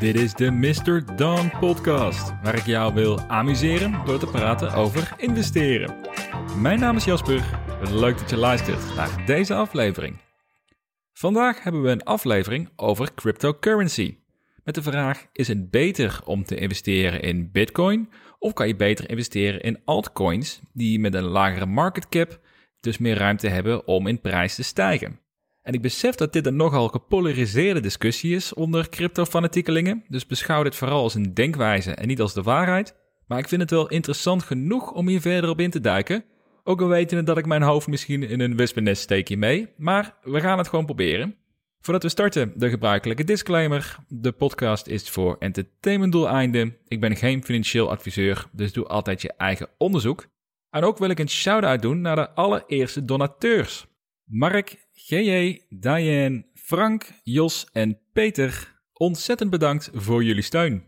Dit is de Mr. Dawn podcast, waar ik jou wil amuseren door te praten over investeren. Mijn naam is Jasper, leuk dat je luistert naar deze aflevering. Vandaag hebben we een aflevering over cryptocurrency. Met de vraag: is het beter om te investeren in Bitcoin of kan je beter investeren in altcoins die met een lagere market cap dus meer ruimte hebben om in prijs te stijgen? En ik besef dat dit een nogal gepolariseerde discussie is onder crypto-fanatiekelingen, dus beschouw dit vooral als een denkwijze en niet als de waarheid. Maar ik vind het wel interessant genoeg om hier verder op in te duiken. Ook al weten dat ik mijn hoofd misschien in een wespennest steek hiermee, maar we gaan het gewoon proberen. Voordat we starten, de gebruikelijke disclaimer. De podcast is voor entertainmentdoeleinden. Ik ben geen financieel adviseur, dus doe altijd je eigen onderzoek. En ook wil ik een shout-out doen naar de allereerste donateurs. Mark, GJ, Diane, Frank, Jos en Peter, ontzettend bedankt voor jullie steun.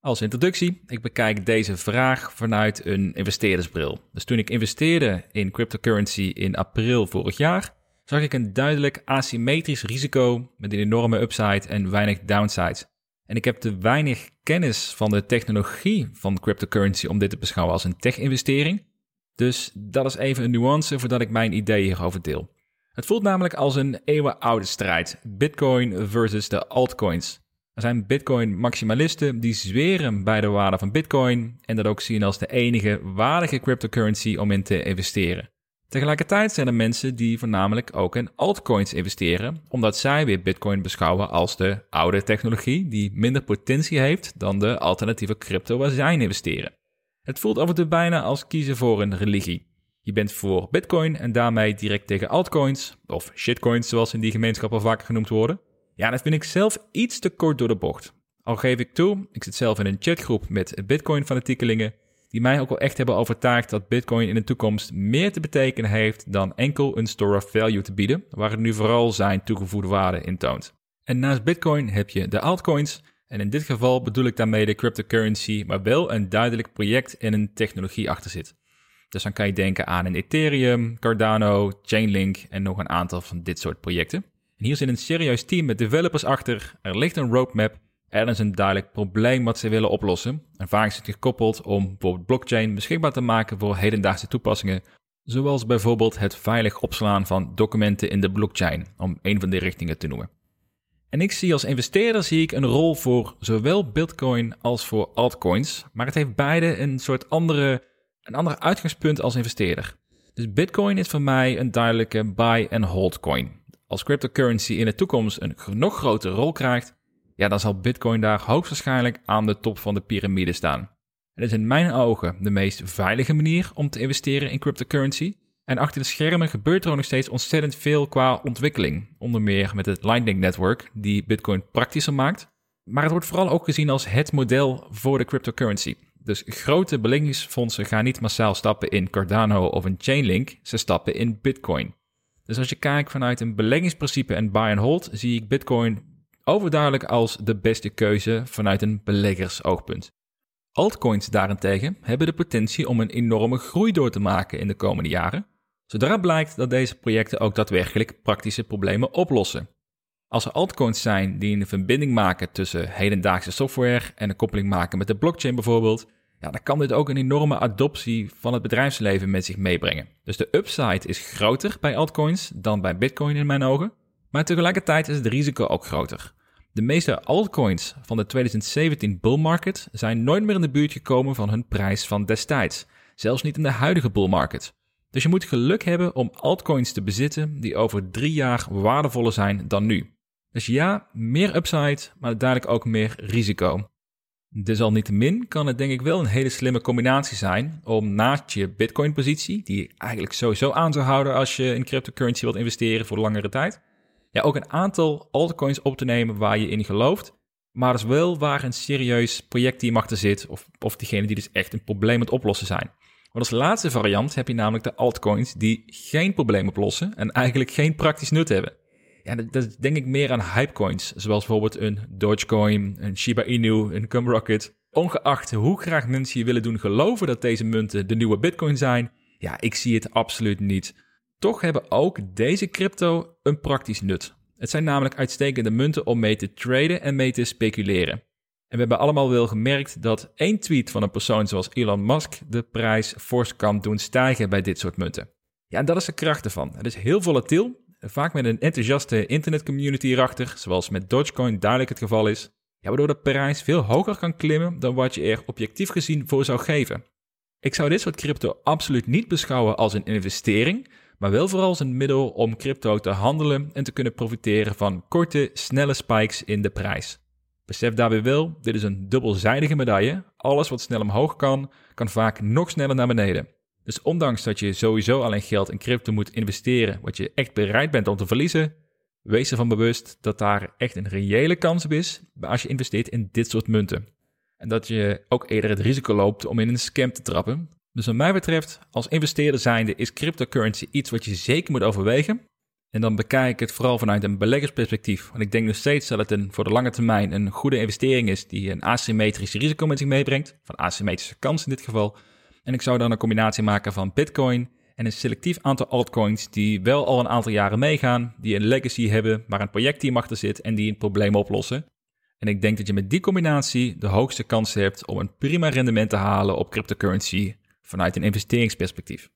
Als introductie, ik bekijk deze vraag vanuit een investeerdersbril. Dus toen ik investeerde in cryptocurrency in april vorig jaar, zag ik een duidelijk asymmetrisch risico met een enorme upside en weinig downside. En ik heb te weinig kennis van de technologie van cryptocurrency om dit te beschouwen als een tech-investering. Dus dat is even een nuance voordat ik mijn ideeën hierover deel. Het voelt namelijk als een eeuwenoude strijd: Bitcoin versus de altcoins. Er zijn Bitcoin-maximalisten die zweren bij de waarde van Bitcoin en dat ook zien als de enige waardige cryptocurrency om in te investeren. Tegelijkertijd zijn er mensen die voornamelijk ook in altcoins investeren, omdat zij weer Bitcoin beschouwen als de oude technologie die minder potentie heeft dan de alternatieve crypto waar zij in investeren. Het voelt af en toe bijna als kiezen voor een religie. Je bent voor Bitcoin en daarmee direct tegen altcoins, of shitcoins zoals in die gemeenschappen vaak genoemd worden. Ja, dat vind ik zelf iets te kort door de bocht. Al geef ik toe, ik zit zelf in een chatgroep met Bitcoin-fanatiekelingen, die mij ook wel echt hebben overtuigd dat Bitcoin in de toekomst meer te betekenen heeft dan enkel een store of value te bieden, waar het nu vooral zijn toegevoegde waarde in toont. En naast Bitcoin heb je de altcoins, en in dit geval bedoel ik daarmee de cryptocurrency, maar wel een duidelijk project en een technologie achter zit. Dus dan kan je denken aan een Ethereum, Cardano, Chainlink en nog een aantal van dit soort projecten. En hier zit een serieus team met developers achter, er ligt een roadmap, er is een duidelijk probleem wat ze willen oplossen. En vaak is het gekoppeld om bijvoorbeeld blockchain beschikbaar te maken voor hedendaagse toepassingen, zoals bijvoorbeeld het veilig opslaan van documenten in de blockchain, om een van die richtingen te noemen. En ik zie als investeerder zie ik een rol voor zowel Bitcoin als voor altcoins, maar het heeft beide een soort andere een ander uitgangspunt als investeerder. Dus Bitcoin is voor mij een duidelijke buy and hold coin. Als cryptocurrency in de toekomst een nog grotere rol krijgt, ja, dan zal Bitcoin daar hoogstwaarschijnlijk aan de top van de piramide staan. Het is in mijn ogen de meest veilige manier om te investeren in cryptocurrency. En achter de schermen gebeurt er nog steeds ontzettend veel qua ontwikkeling. Onder meer met het Lightning Network, die Bitcoin praktischer maakt. Maar het wordt vooral ook gezien als het model voor de cryptocurrency. Dus grote beleggingsfondsen gaan niet massaal stappen in Cardano of een Chainlink, ze stappen in Bitcoin. Dus als je kijkt vanuit een beleggingsprincipe en buy and hold, zie ik Bitcoin overduidelijk als de beste keuze vanuit een beleggersoogpunt. Altcoins daarentegen hebben de potentie om een enorme groei door te maken in de komende jaren, zodra blijkt dat deze projecten ook daadwerkelijk praktische problemen oplossen. Als er altcoins zijn die een verbinding maken tussen hedendaagse software en een koppeling maken met de blockchain bijvoorbeeld, ja, dan kan dit ook een enorme adoptie van het bedrijfsleven met zich meebrengen. Dus de upside is groter bij altcoins dan bij Bitcoin in mijn ogen, maar tegelijkertijd is het risico ook groter. De meeste altcoins van de 2017 bull market zijn nooit meer in de buurt gekomen van hun prijs van destijds, zelfs niet in de huidige bull market. Dus je moet geluk hebben om altcoins te bezitten die over drie jaar waardevoller zijn dan nu. Dus ja, meer upside, maar duidelijk ook meer risico. Desalniettemin kan het denk ik wel een hele slimme combinatie zijn om naast je Bitcoin-positie, die je eigenlijk sowieso aan zou houden als je in cryptocurrency wilt investeren voor langere tijd, ja, ook een aantal altcoins op te nemen waar je in gelooft, maar dus wel waar een serieus projectteam achter zit of, of diegene die dus echt een probleem aan het oplossen zijn. Want als laatste variant heb je namelijk de altcoins die geen probleem oplossen en eigenlijk geen praktisch nut hebben. Ja, dat, denk ik meer aan hypecoins, zoals bijvoorbeeld een Dogecoin, een Shiba Inu, een Cumrocket. Ongeacht hoe graag mensen je willen doen geloven dat deze munten de nieuwe Bitcoin zijn, ja, ik zie het absoluut niet. Toch hebben ook deze crypto een praktisch nut. Het zijn namelijk uitstekende munten om mee te traden en mee te speculeren. En we hebben allemaal wel gemerkt dat één tweet van een persoon zoals Elon Musk de prijs fors kan doen stijgen bij dit soort munten. Ja, en dat is de kracht ervan. Het is heel volatiel, vaak met een enthousiaste internetcommunity erachter, zoals met Dogecoin duidelijk het geval is. Waardoor de prijs veel hoger kan klimmen dan wat je er objectief gezien voor zou geven. Ik zou dit soort crypto absoluut niet beschouwen als een investering, maar wel vooral als een middel om crypto te handelen en te kunnen profiteren van korte, snelle spikes in de prijs. Besef daarbij wel, dit is een dubbelzijdige medaille. Alles wat snel omhoog kan, kan vaak nog sneller naar beneden. Dus ondanks dat je sowieso alleen geld in crypto moet investeren wat je echt bereid bent om te verliezen, wees ervan bewust dat daar echt een reële kans op is als je investeert in dit soort munten. En dat je ook eerder het risico loopt om in een scam te trappen. Dus wat mij betreft, als investeerder zijnde is cryptocurrency iets wat je zeker moet overwegen. En dan bekijk ik het vooral vanuit een beleggersperspectief. Want ik denk nog steeds dat het een, voor de lange termijn een goede investering is die een asymmetrische risico met zich meebrengt. Van asymmetrische kans in dit geval. En ik zou dan een combinatie maken van Bitcoin en een selectief aantal altcoins die wel al een aantal jaren meegaan, die een legacy hebben, waar een projectteam achter zit en die een probleem oplossen. En ik denk dat je met die combinatie de hoogste kans hebt om een prima rendement te halen op cryptocurrency vanuit een investeringsperspectief.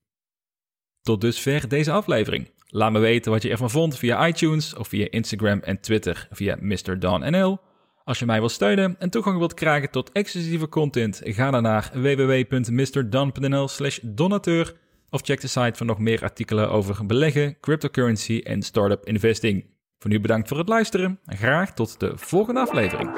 Tot dusver deze aflevering. Laat me weten wat je ervan vond via iTunes of via Instagram en Twitter via MrDonNL. Als je mij wilt steunen en toegang wilt krijgen tot exclusieve content, ga dan naar www.mrdon.nl slash donateur of check de site voor nog meer artikelen over beleggen, cryptocurrency en startup investing. Voor nu bedankt voor het luisteren en graag tot de volgende aflevering.